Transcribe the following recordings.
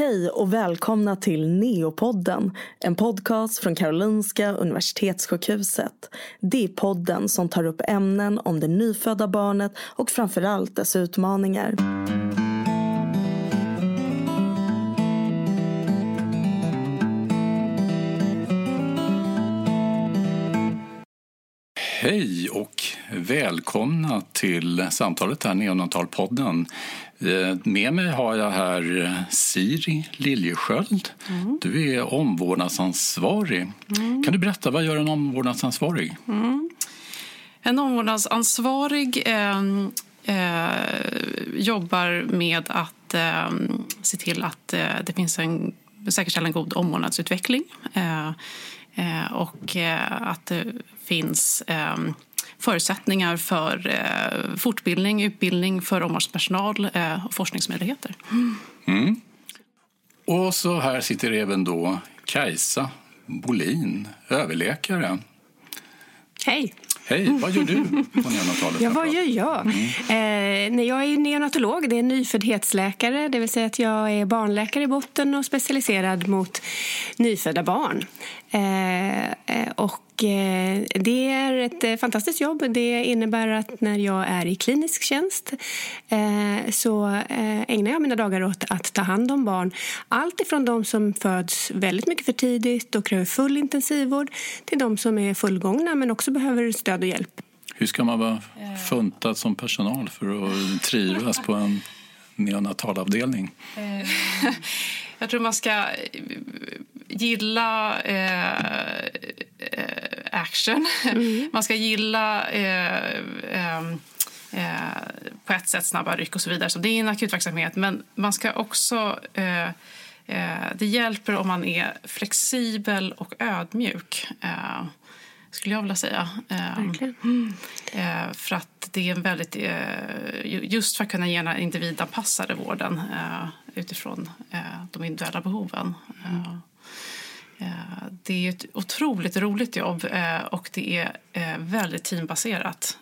Hej och välkomna till Neopodden, en podcast från Karolinska Universitetssjukhuset. Det är podden som tar upp ämnen om det nyfödda barnet och framförallt dess utmaningar. Hej och välkomna till samtalet här, Neonatalpodden. Eh, med mig har jag här Siri Liljesköld. Mm. Du är omvårdnadsansvarig. Mm. Kan du berätta, vad gör en omvårdnadsansvarig? Mm. En omvårdnadsansvarig eh, eh, jobbar med att eh, se till att eh, det finns en säkerställa en god omvårdnadsutveckling eh, och att det finns förutsättningar för eh, fortbildning, utbildning för omvårdnadspersonal eh, och forskningsmöjligheter. Mm. Och så här sitter även då Kajsa Bolin, överläkare. Hej! Hej, vad gör du på neonatalet? Ja, vad gör jag? Mm. Eh, jag är neonatolog, det är nyföddhetsläkare. Det vill säga att jag är barnläkare i botten och specialiserad mot nyfödda barn. Eh, eh och det är ett eh, fantastiskt jobb. Det innebär att när jag är i klinisk tjänst eh, så ägnar jag mina dagar åt att ta hand om barn. Allt ifrån de som föds väldigt mycket för tidigt och kräver full intensivvård till de som är fullgångna men också behöver stöd och hjälp. Hur ska man vara funtad som personal för att trivas på en neonatalavdelning? Jag tror man ska gilla eh, action. Mm. Man ska gilla eh, eh, eh, på ett sätt snabba ryck och så vidare. Så det är en akutverksamhet. Men man ska också... Eh, eh, det hjälper om man är flexibel och ödmjuk eh, skulle jag vilja säga. Verkligen. för att det är en väldigt... just för att kunna ge den individanpassade vården utifrån de individuella behoven. Mm. Eh, det är ett otroligt roligt jobb eh, och det är eh, väldigt teambaserat.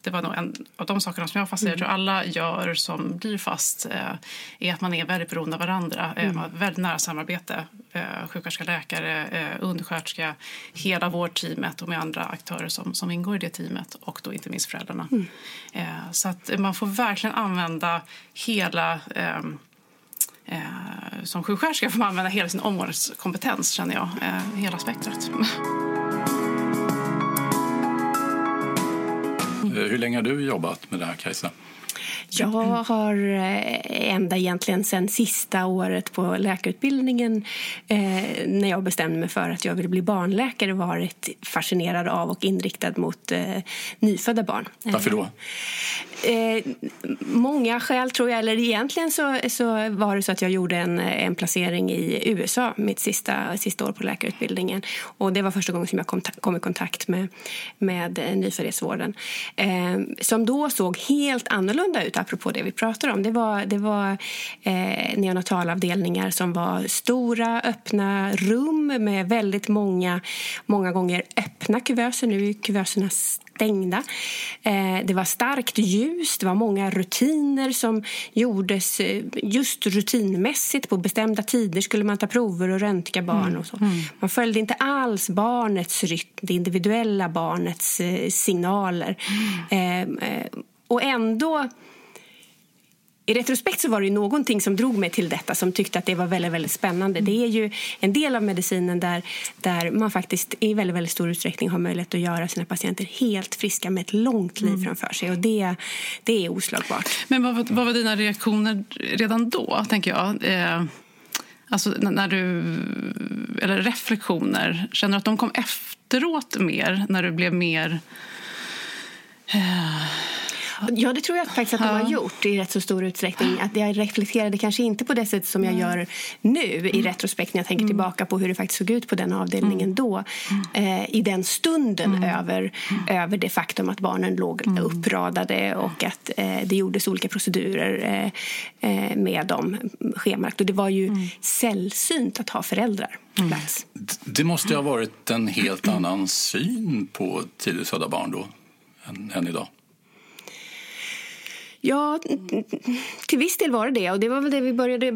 Det var nog en av de sakerna som jag fastnade mm. alla gör som blir fast är att man är väldigt beroende av varandra. Mm. Man har väldigt nära samarbete. Sjuksköterska, läkare, undersköterska, hela vårdteamet och med andra aktörer som, som ingår i det teamet och då inte minst föräldrarna. Mm. Så att man får verkligen använda hela Eh, som sjuksköterska får man använda hela sin omvårdnadskompetens, känner jag. Eh, hela spektrat. Eh, hur länge har du jobbat med det här, Kajsa? Jag har eh, ända egentligen sen sista året på läkarutbildningen eh, när jag bestämde mig för att jag ville bli barnläkare varit fascinerad av och inriktad mot eh, nyfödda barn. Varför då? Många skäl, tror jag. Eller egentligen så, så var det så att jag gjorde en, en placering i USA mitt sista, sista år på läkarutbildningen. Och Det var första gången som jag kom, kom i kontakt med, med nyföddhetsvården. Som då såg helt annorlunda ut, apropå det vi pratar om. Det var, det var eh, neonatalavdelningar som var stora, öppna rum med väldigt många, många gånger öppna kuvöser. Nu är kuvöserna stängda. Eh, det var starkt ljus, det var många rutiner som gjordes eh, just rutinmässigt. På bestämda tider skulle man ta prover och röntga barn. Mm. och så. Mm. Man följde inte alls barnets rytm, det individuella barnets eh, signaler. Mm. Och ändå i retrospekt så var det någonting som drog mig till detta som tyckte att det var väldigt, väldigt spännande. Det är ju en del av medicinen där, där man faktiskt i väldigt, väldigt stor utsträckning har möjlighet att göra sina patienter helt friska med ett långt liv mm. framför sig. Och det, det är oslagbart. Men vad, vad var dina reaktioner redan då, tänker jag? Eh, alltså när du, eller reflektioner, känner du att de kom efteråt mer, när du blev mer eh, Ja, det tror jag faktiskt att de har gjort i rätt så stor utsträckning. Att jag reflekterade kanske inte på det sätt som jag gör nu i mm. retrospekt när jag tänker mm. tillbaka på hur det faktiskt såg ut på den avdelningen mm. då. Eh, I den stunden över, över det faktum att barnen låg uppradade och att eh, det gjordes olika procedurer eh, eh med dem schemalagt. Och det var ju mm. sällsynt att ha föräldrar plats. Det måste ha varit en helt annan syn på tidigt födda barn då än, än idag? Ja, till viss del var det det. Och det var väl det vi började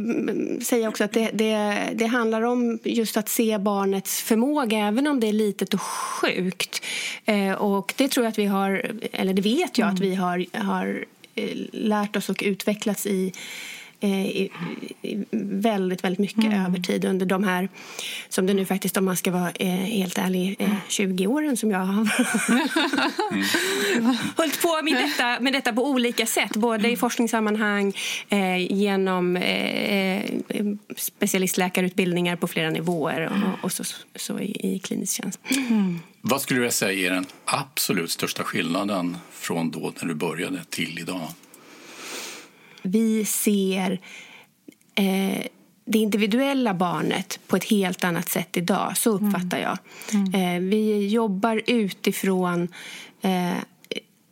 säga också. Att det, det, det, handlar om just att se barnets förmåga även om det är litet och sjukt. Eh, och det tror jag att vi har, eller det vet jag mm. att vi har, har eh, lärt oss och utvecklats i eh, väldigt, väldigt mycket mm. över tid under de här, som det nu faktiskt om man ska vara eh, helt ärlig, eh, 20 åren som jag har mm. hållit på med detta, med detta på olika sätt. Både i forskningssammanhang, eh, genom eh, specialistläkarutbildningar på flera nivåer och, och så, så i, i klinisk tjänst. Mm. Vad skulle du säga är den absolut största skillnaden från då när du började till idag? Vi ser eh, det individuella barnet på ett helt annat sätt idag. Så mm. uppfattar jag. Mm. Eh, vi jobbar utifrån, eh,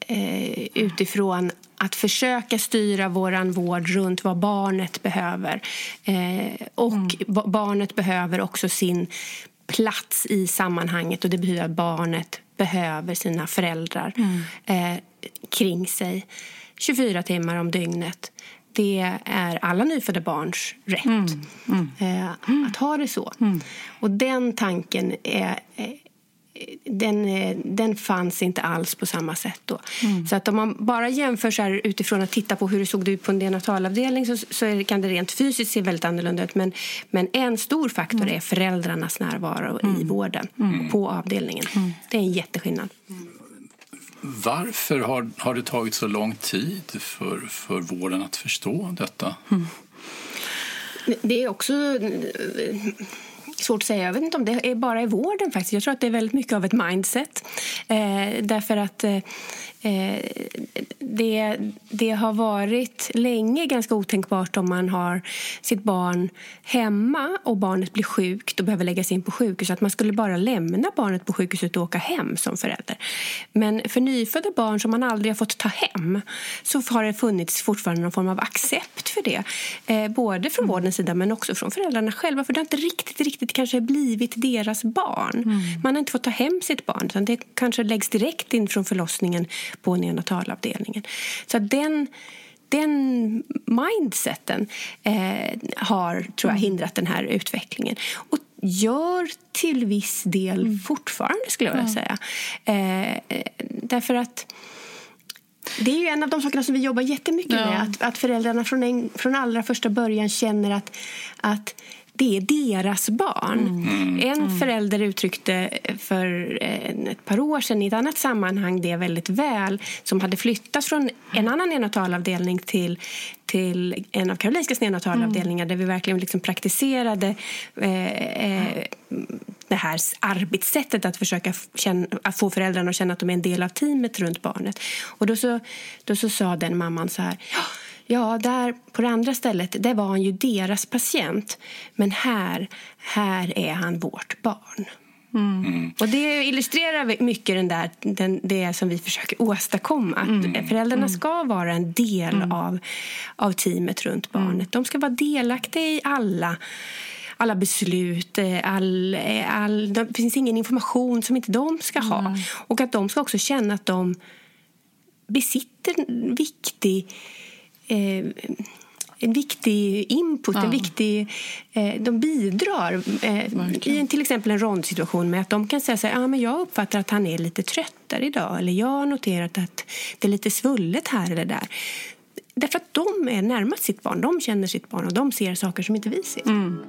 eh, utifrån att försöka styra vår vård runt vad barnet behöver. Eh, och mm. barnet behöver också sin plats i sammanhanget och det betyder att barnet behöver sina föräldrar mm. eh, kring sig 24 timmar om dygnet det är alla nyfödda barns rätt mm. Mm. Eh, att ha det så. Mm. Och den tanken är, eh, den, eh, den fanns inte alls på samma sätt då. Mm. Så att om man bara jämför så här, utifrån att titta på hur det såg ut på en neonatalavdelning så, så kan det rent fysiskt se väldigt annorlunda ut. Men, men en stor faktor mm. är föräldrarnas närvaro i mm. vården på avdelningen. Det är en jätteskillnad. Varför har, har det tagit så lång tid för, för vården att förstå detta? Mm. Det är också eh, svårt att säga. Jag vet inte om det är bara i vården. faktiskt. Jag tror att det är väldigt mycket av ett mindset. Eh, därför att eh, Eh, det, det har varit länge ganska otänkbart om man har sitt barn hemma och barnet blir sjukt och behöver läggas in på sjukhus. Att man skulle bara lämna barnet på sjukhuset och åka hem som förälder. Men för nyfödda barn som man aldrig har fått ta hem så har det funnits fortfarande någon form av accept för det. Eh, både från mm. vårdens sida men också från föräldrarna själva. För det har inte riktigt, riktigt kanske blivit deras barn. Mm. Man har inte fått ta hem sitt barn. Utan det kanske läggs direkt in från förlossningen på neonatalavdelningen. Så den, den mindseten eh, har tror jag, hindrat den här utvecklingen. Och gör till viss del mm. fortfarande, skulle jag vilja säga. Eh, därför att det är ju en av de sakerna som vi jobbar jättemycket ja. med. Att, att föräldrarna från, en, från allra första början känner att, att det är deras barn. Mm. En mm. förälder uttryckte för eh, ett par år sedan i ett annat sammanhang det väldigt väl som hade flyttat från en annan neonatalavdelning till, till en av Karolinskas neonatalavdelningar mm. där vi verkligen liksom praktiserade eh, eh, det här arbetssättet att försöka känna, att få föräldrarna att känna att de är en del av teamet runt barnet. Och då så, då så sa den mamman så här Ja, där på det andra stället där var han ju deras patient. Men här, här är han vårt barn. Mm. Och Det illustrerar mycket den där, den, det som vi försöker åstadkomma. Att mm. Föräldrarna mm. ska vara en del mm. av, av teamet runt mm. barnet. De ska vara delaktiga i alla alla beslut. Eh, all, eh, all, det finns ingen information som inte de ska ha. Och att de ska också känna att de besitter viktig eh, en viktig input, ja. en viktig, eh, de bidrar eh, i en, till exempel en rondsituation med att de kan säga så här, ja, men jag uppfattar att han är lite tröttare idag eller jag har noterat att det är lite svullet här eller där. Därför att de är närmast sitt barn, de känner sitt barn och de ser saker som inte vi ser. Mm.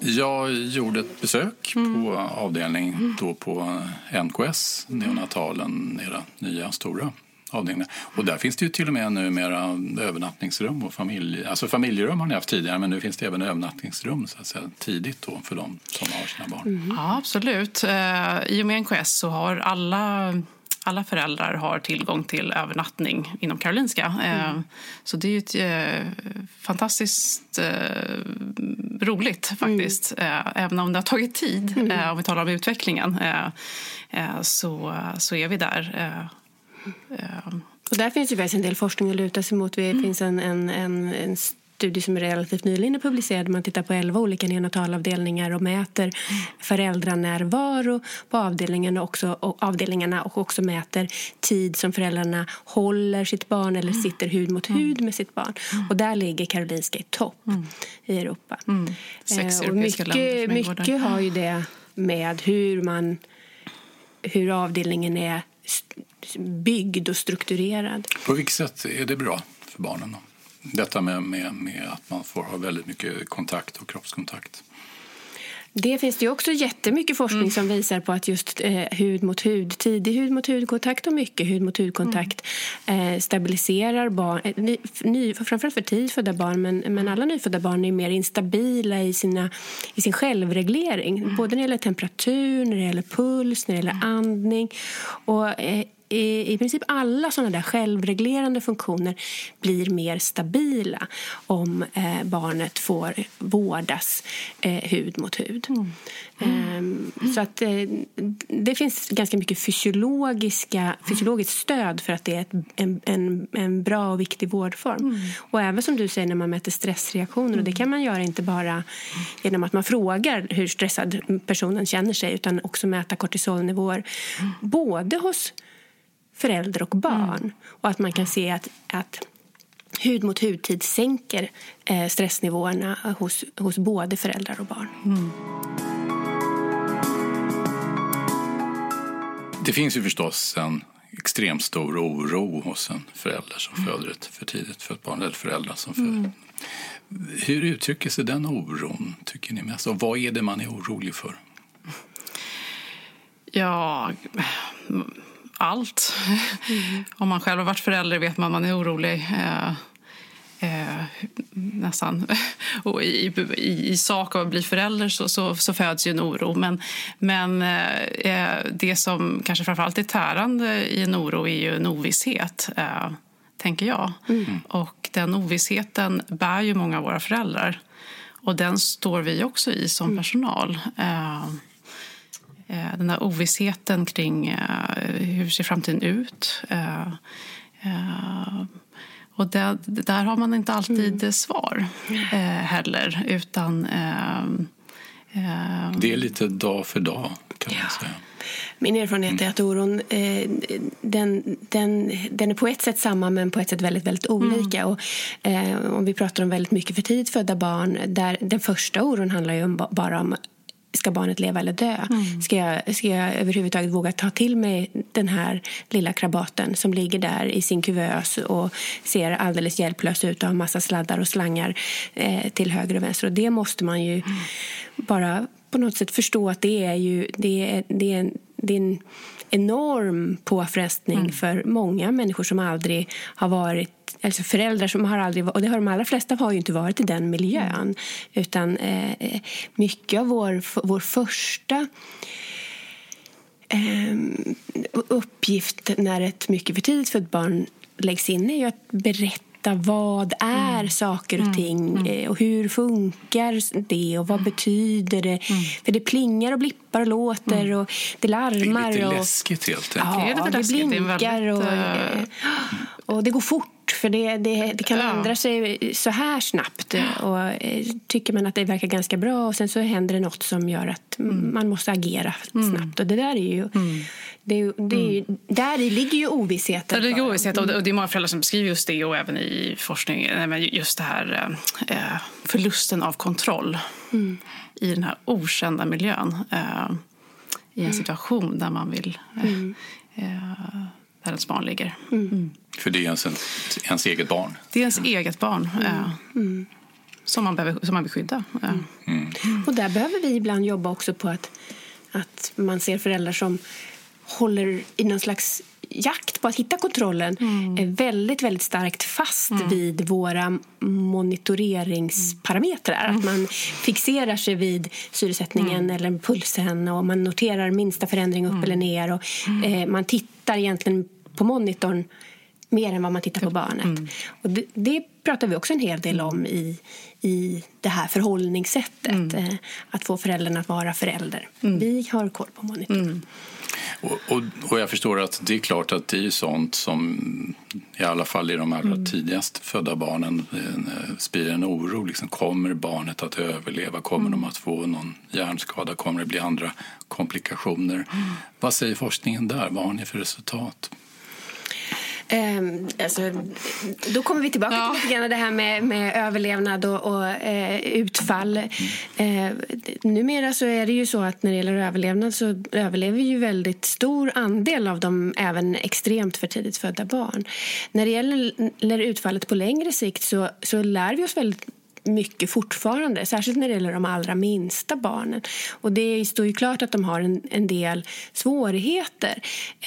Jag gjorde ett besök mm. på avdelning då på NKS, neonatalen, era nya stora avdelningar. Och där finns det ju till och med numera övernattningsrum och familj, alltså familjerum har ni haft tidigare men nu finns det även övernattningsrum så att säga, tidigt då för de som har sina barn. Mm. Ja, absolut. Eh, I och med NKS så har alla alla föräldrar har tillgång till övernattning inom Karolinska. Mm. Eh, så det är ju ett eh, fantastiskt eh, roligt faktiskt. Mm. Även om det har tagit tid, mm. om vi talar om utvecklingen, så, så är vi där. Och där finns ju en del forskning att luta sig mot. Det mm. finns en, en, en, en studie som är relativt nyligen är publicerad. Man tittar på 11 olika neonatalavdelningar och mäter föräldranärvaro på avdelningen och också, och avdelningarna och också mäter tid som föräldrarna håller sitt barn eller sitter hud mot hud med sitt barn. Och där ligger Karolinska i topp i Europa. Sex Eh, och europeiska länder mycket, som där. mycket har ju det med hur man hur avdelningen är byggd och strukturerad. På vilket sätt är det bra för barnen? Då? Detta med, med, med att man får ha väldigt mycket kontakt och kroppskontakt. Det finns det ju också jättemycket forskning som visar på att just eh, hud mot hud, tidig hud mot hudkontakt och mycket hud mot hudkontakt eh, stabiliserar barn, eh, ny, ny, framförallt för tidigfödda barn men, men alla nyfödda barn är mer instabila i, sina, i sin självreglering. Både när det gäller temperatur, när det gäller puls, när det gäller andning. Och, eh, i, princip alla såna där självreglerande funktioner blir mer stabila om eh, barnet får vårdas eh, hud mot hud. Ehm, Så att, eh, det finns ganska mycket fysiologiska, fysiologiskt stöd för att det är en, en, en bra och viktig vårdform. Och även som du säger när man mäter stressreaktioner. Och det kan man göra inte bara genom att man frågar hur stressad personen känner sig utan också mäta kortisolnivåer både hos förälder och barn. Och att man kan se att, att hud mot hudtid sänker eh, stressnivåerna hos, hos både föräldrar och barn. Det finns ju förstås en extremt stor oro hos en förälder som föder ett för tidigt fött barn, eller föräldrar som föder. Hur uttrycker sig den oron, tycker ni mest? Och vad är det man är orolig för? Ja, allt. Om man själv har varit förälder vet man att man är orolig. Eh, eh, nästan. Och i, i, I sak av att bli förälder så, så, så föds ju en oro. Men, men eh, det som kanske framförallt är tärande i en oro är ju en ovisshet. Eh, tänker jag. Och den ovissheten bär ju många av våra föräldrar. Och den står vi också i som personal. Eh, Eh, den där ovissheten kring eh, hur ser framtiden ut. Eh, eh, och det, där har man inte alltid svar eh, heller. Utan... Eh, eh, Det är lite dag för dag, kan man säga. Min erfarenhet är att oron eh, den, den, den är på ett sätt samma men på ett sätt väldigt, väldigt olika. Och, eh, om vi pratar om väldigt mycket för tidigt födda barn där den första oron handlar ju om, ba- bara om Ska barnet leva eller dö? Ska, jag, ska jag överhuvudtaget våga ta till mig den här lilla krabaten som ligger där i sin kuvös och ser alldeles hjälplös ut och har massa sladdar och slangar eh, till höger och vänster? Och det måste man ju bara på något sätt förstå att det är ju det är, det är, en, det är en enorm påfrestning för många människor som aldrig har varit Alltså föräldrar som har aldrig och det har de allra flesta har ju inte varit i den miljön. Utan eh, mycket av vår, vår första eh, uppgift när ett mycket för tidigt fött barn läggs in är ju att berätta vad är saker och ting eh, och hur funkar det och vad betyder det? För det plingar och blippar och låter och det Det är larmar. lite och, läskigt helt Ja, enkelt. Det är lite det. Det blinkar väldigt, och, eh, och det går fort. För det, det, det kan Ja. ändra sig så här snabbt. Och eh, Tycker man att det verkar ganska bra och sen så händer det något som gör att Mm. man måste agera snabbt. Och det där är ju... Det, är ju- det är ju där ligger ju ovissheten. Det ligger för dem. ovisshet och det det är många föräldrar som beskriver just det och även i forskning. Just det här eh, förlusten av kontroll i den här okända miljön. Eh, I en situation där man vill... Där ens barn ligger. För det är ens, ens eget barn. Det är ens eget barn eh, som, man behöver, som man vill skydda. Eh. Och där behöver vi ibland jobba också på att, att man ser föräldrar som håller i någon slags jakt på att hitta kontrollen är väldigt, väldigt starkt fast vid våra monitoreringsparametrar. Att man fixerar sig vid syresättningen eller pulsen och man noterar minsta förändring upp eller ner. Och, eh, man tittar egentligen på monitorn mer än vad man tittar på barnet. Mm. Och det, det, pratar vi också en hel del om i, i det här förhållningssättet. Mm. Eh, att få föräldrarna att vara förälder. Mm. Vi har koll på monitorn. Och, och, och, jag förstår att det är klart att det är sånt som i alla fall i de allra mm. tidigast födda barnen eh, sprider en oro. Liksom, kommer barnet att överleva? Kommer mm. de att få någon hjärnskada? Kommer det bli andra komplikationer? Mm. Vad säger forskningen där? Vad har ni för resultat? Um, alltså, då kommer vi tillbaka ja. till lite grann det här med, med överlevnad och, och eh, utfall. Mm. Eh, numera så är det ju så att när det gäller överlevnad så överlever ju väldigt stor andel av de även extremt för tidigt födda barn. När det gäller utfallet på längre sikt så, så lär vi oss väldigt mycket fortfarande, särskilt när det gäller de allra minsta barnen. Och det står ju klart att de har en, en del svårigheter.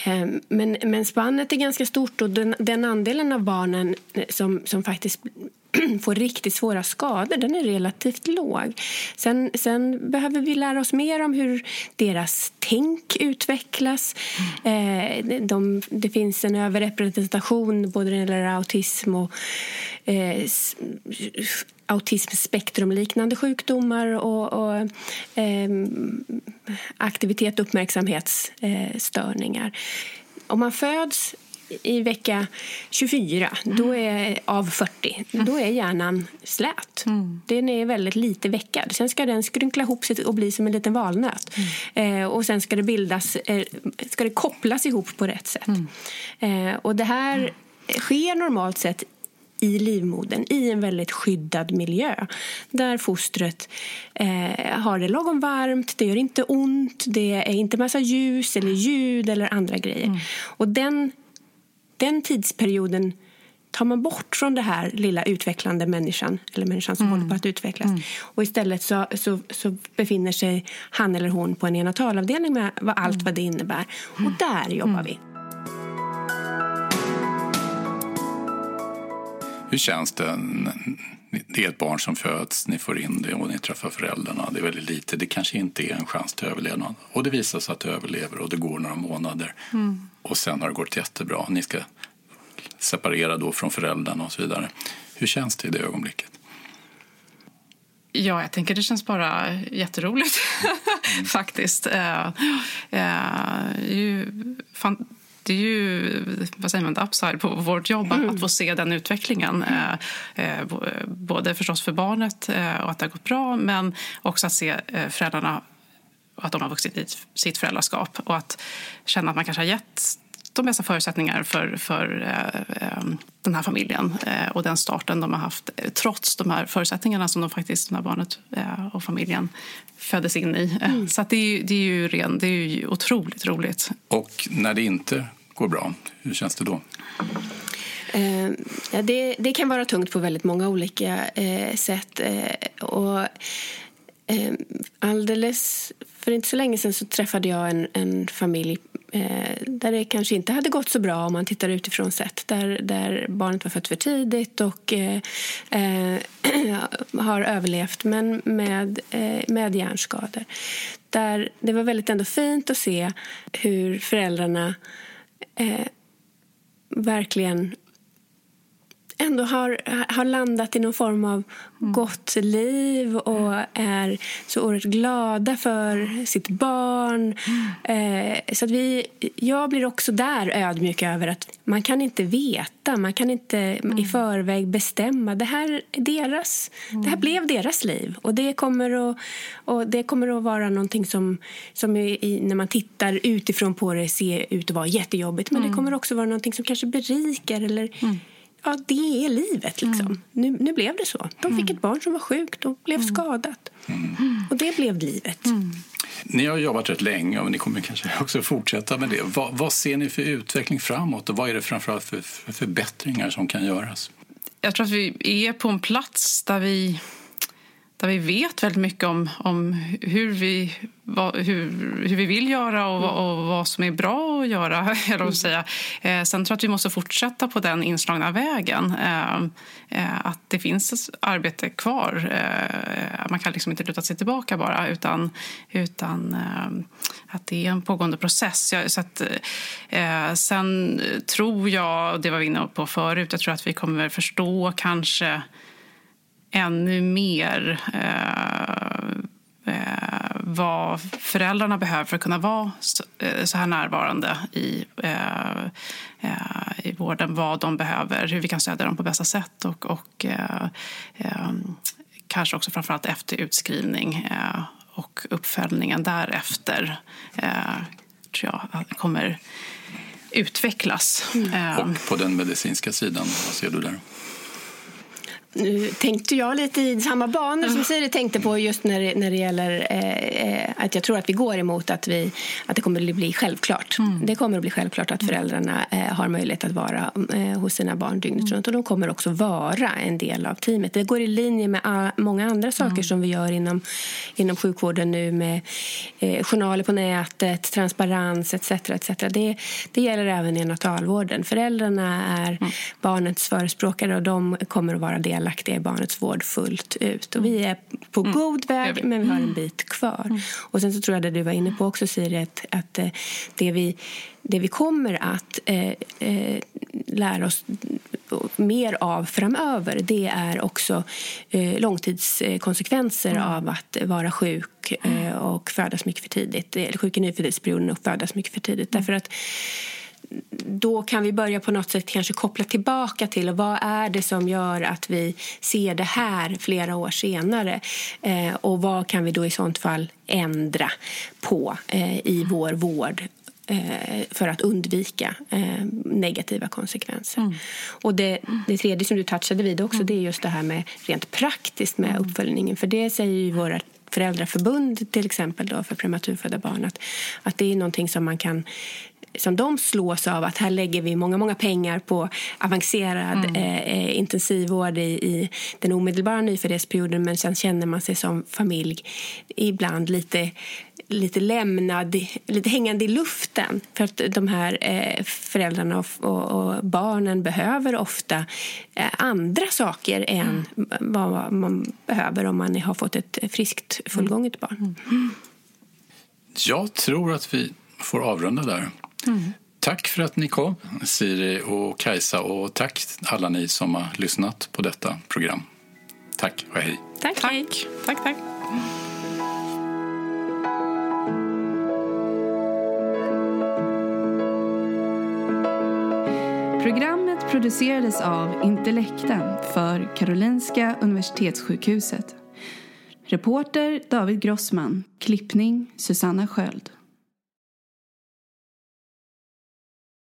Ehm, men, men spannet är ganska stort och den, den andelen av barnen som, som faktiskt får riktigt svåra skador, den är relativt låg. Sen, sen behöver vi lära oss mer om hur deras tänk utvecklas. Mm. Eh, de, det finns en överrepresentation både när det gäller autism och eh, autismspektrumliknande sjukdomar och, och eh, aktivitet och uppmärksamhetsstörningar. Om man föds i vecka 24 mm. då är, av 40 mm. då är hjärnan slät. Mm. Den är väldigt lite veckad. Sen ska den skrynkla ihop sig och bli som en liten valnöt. Mm. Eh, och sen ska det bildas, eh, ska det kopplas ihop på rätt sätt. Mm. Eh, och det här mm. sker normalt sett i livmodern i en väldigt skyddad miljö där fostret eh, har det lagom varmt, det gör inte ont, det är inte massa ljus eller ljud eller andra grejer. Mm. Och den, den tidsperioden tar man bort från det här lilla utvecklande människan eller människan som mm. håller på att utvecklas. Mm. Och istället så, så, så, befinner sig han eller hon på en enatalavdelning med allt mm. vad det innebär. Och mm. där jobbar mm. vi. Hur känns det? Det är ett barn som föds, ni får in det och ni träffar föräldrarna. Det är väldigt lite, det kanske inte är en chans till överlevnad. Och det visar sig att det överlever och det går några månader. Mm. Och sen har det gått jättebra. Ni ska separera då från föräldrarna och så vidare. Hur känns det i det ögonblicket? Ja, jag tänker det känns bara jätteroligt mm. faktiskt. Uh, uh, det är ju vad säger man, upside på vårt jobb mm. att få se den utvecklingen. Mm. Eh, både förstås för barnet eh, och att det har gått bra men också att se eh, föräldrarna att de har vuxit i sitt föräldraskap och att känna att man kanske har gett de bästa förutsättningar för, för eh, den här familjen eh, och den starten de har haft trots de här förutsättningarna som de faktiskt, det här barnet eh, och familjen föddes in i. Mm. Så det, är, det, är ju ren, det är ju otroligt roligt. Och när det inte går bra, hur känns det då? Eh, det, det, kan vara tungt på väldigt många olika eh, sätt. Eh, och, eh, alldeles för inte så länge sedan så träffade jag en, en familj eh, där det kanske inte hade gått så bra om man tittar utifrån sett. Där, där barnet var fött för tidigt och eh, eh har överlevt men med, eh, med hjärnskador. Där det var väldigt ändå fint att se hur föräldrarna eh, verkligen ändå har, har landat i någon form av mm. gott liv och är så oerhört glada för sitt barn. Mm. Eh, så att vi, jag blir också där ödmjuk över att man kan inte veta, man kan inte mm. i förväg bestämma. Det här, är deras, det här mm. blev deras liv och det kommer att, och det kommer att vara någonting som, som i, när man tittar utifrån på det ser ut att vara jättejobbigt men det mm. kommer också vara någonting som kanske berikar eller mm ja, det är livet. Liksom. Mm. Nu, nu blev det så. De fick mm. ett barn som var sjukt och blev mm. skadat. Mm. Och det blev livet. Mm. Ni har jobbat rätt länge och ni kommer kanske också fortsätta med det. Vad, vad ser ni för utveckling framåt och vad är det framförallt för, för förbättringar som kan göras? Jag tror att vi är på en plats där vi där vi vet väldigt mycket om, om hur, vi, vad, hur, hur vi vill göra och, och vad som är bra att göra. Eller att säga. Eh, sen tror jag att vi måste fortsätta på den inslagna vägen. Eh, eh, att det finns arbete kvar. Eh, man kan liksom inte luta sig tillbaka bara utan, utan eh, att det är en pågående process. Så att, eh, sen tror jag, och det var vi inne på förut, jag tror att vi kommer förstå kanske ännu mer eh, eh, vad föräldrarna behöver för att kunna vara så, eh, så här närvarande i, eh, eh, i vården. Vad de behöver, hur vi kan stödja dem på bästa sätt och, och kanske också framförallt efter utskrivning och uppföljningen därefter tror jag kommer utvecklas. Mm. Och på den medicinska sidan, vad ser du där? Nu tänkte jag lite i samma banor som Siri tänkte på just när det, när det gäller eh, att jag tror att vi går emot att, vi, att det kommer att bli självklart. Mm. Det kommer att bli självklart att föräldrarna eh, har möjlighet att vara eh, hos sina barn dygnet mm. runt och de kommer också vara en del av teamet. Det går i linje med all, många andra saker mm. som vi gör inom, inom sjukvården nu med eh, journaler på nätet, transparens etc. etc. Det, det gäller även i natalvården. Föräldrarna är mm. barnets förespråkare och de kommer att vara del delaktiga i barnets vård fullt ut. Och vi är på mm. god väg, men vi har en mm. bit kvar. Mm. Och sen så tror jag det du var inne på också, Siri, att, att eh, det, vi, det vi kommer att eh, eh, lära oss mer av framöver det är också eh, långtidskonsekvenser mm. av att vara sjuk eh, och födas mycket för tidigt. Eller sjuk i nyföddhetsperioden och födas mycket för tidigt. Mm. Därför att då kan vi börja på något sätt kanske koppla tillbaka till vad är det som gör att vi ser det här flera år senare eh, och vad kan vi då i sånt fall ändra på eh, i vår vård för att undvika eh, negativa konsekvenser. Mm. Och det, det tredje som du touchade vid också mm. det är just det här med rent praktiskt med mm. uppföljningen. För det säger ju våra föräldraförbund till exempel då för prematurfödda barn att, att det är någonting som man kan som de slås av att här lägger vi många, många pengar på avancerad mm. Eh, eh, intensivvård i, i den omedelbara nyföddhetsperioden men sen känner man sig som familj ibland lite lite lämnad, lite hängande i luften. För att de här eh, föräldrarna och, och, och, barnen behöver ofta eh, andra saker än mm. vad man behöver om man har fått ett friskt, fullgånget barn. Mm. Jag tror att vi får avrunda där. Mm. Tack för att ni kom, Siri och Kajsa och tack alla ni som har lyssnat på detta program. Tack och hej. Tack. Tack. tack, tack. Programmet producerades av Intellecta för Karolinska Universitetssjukhuset. Reporter David Grossman. Klippning Susanna Sköld.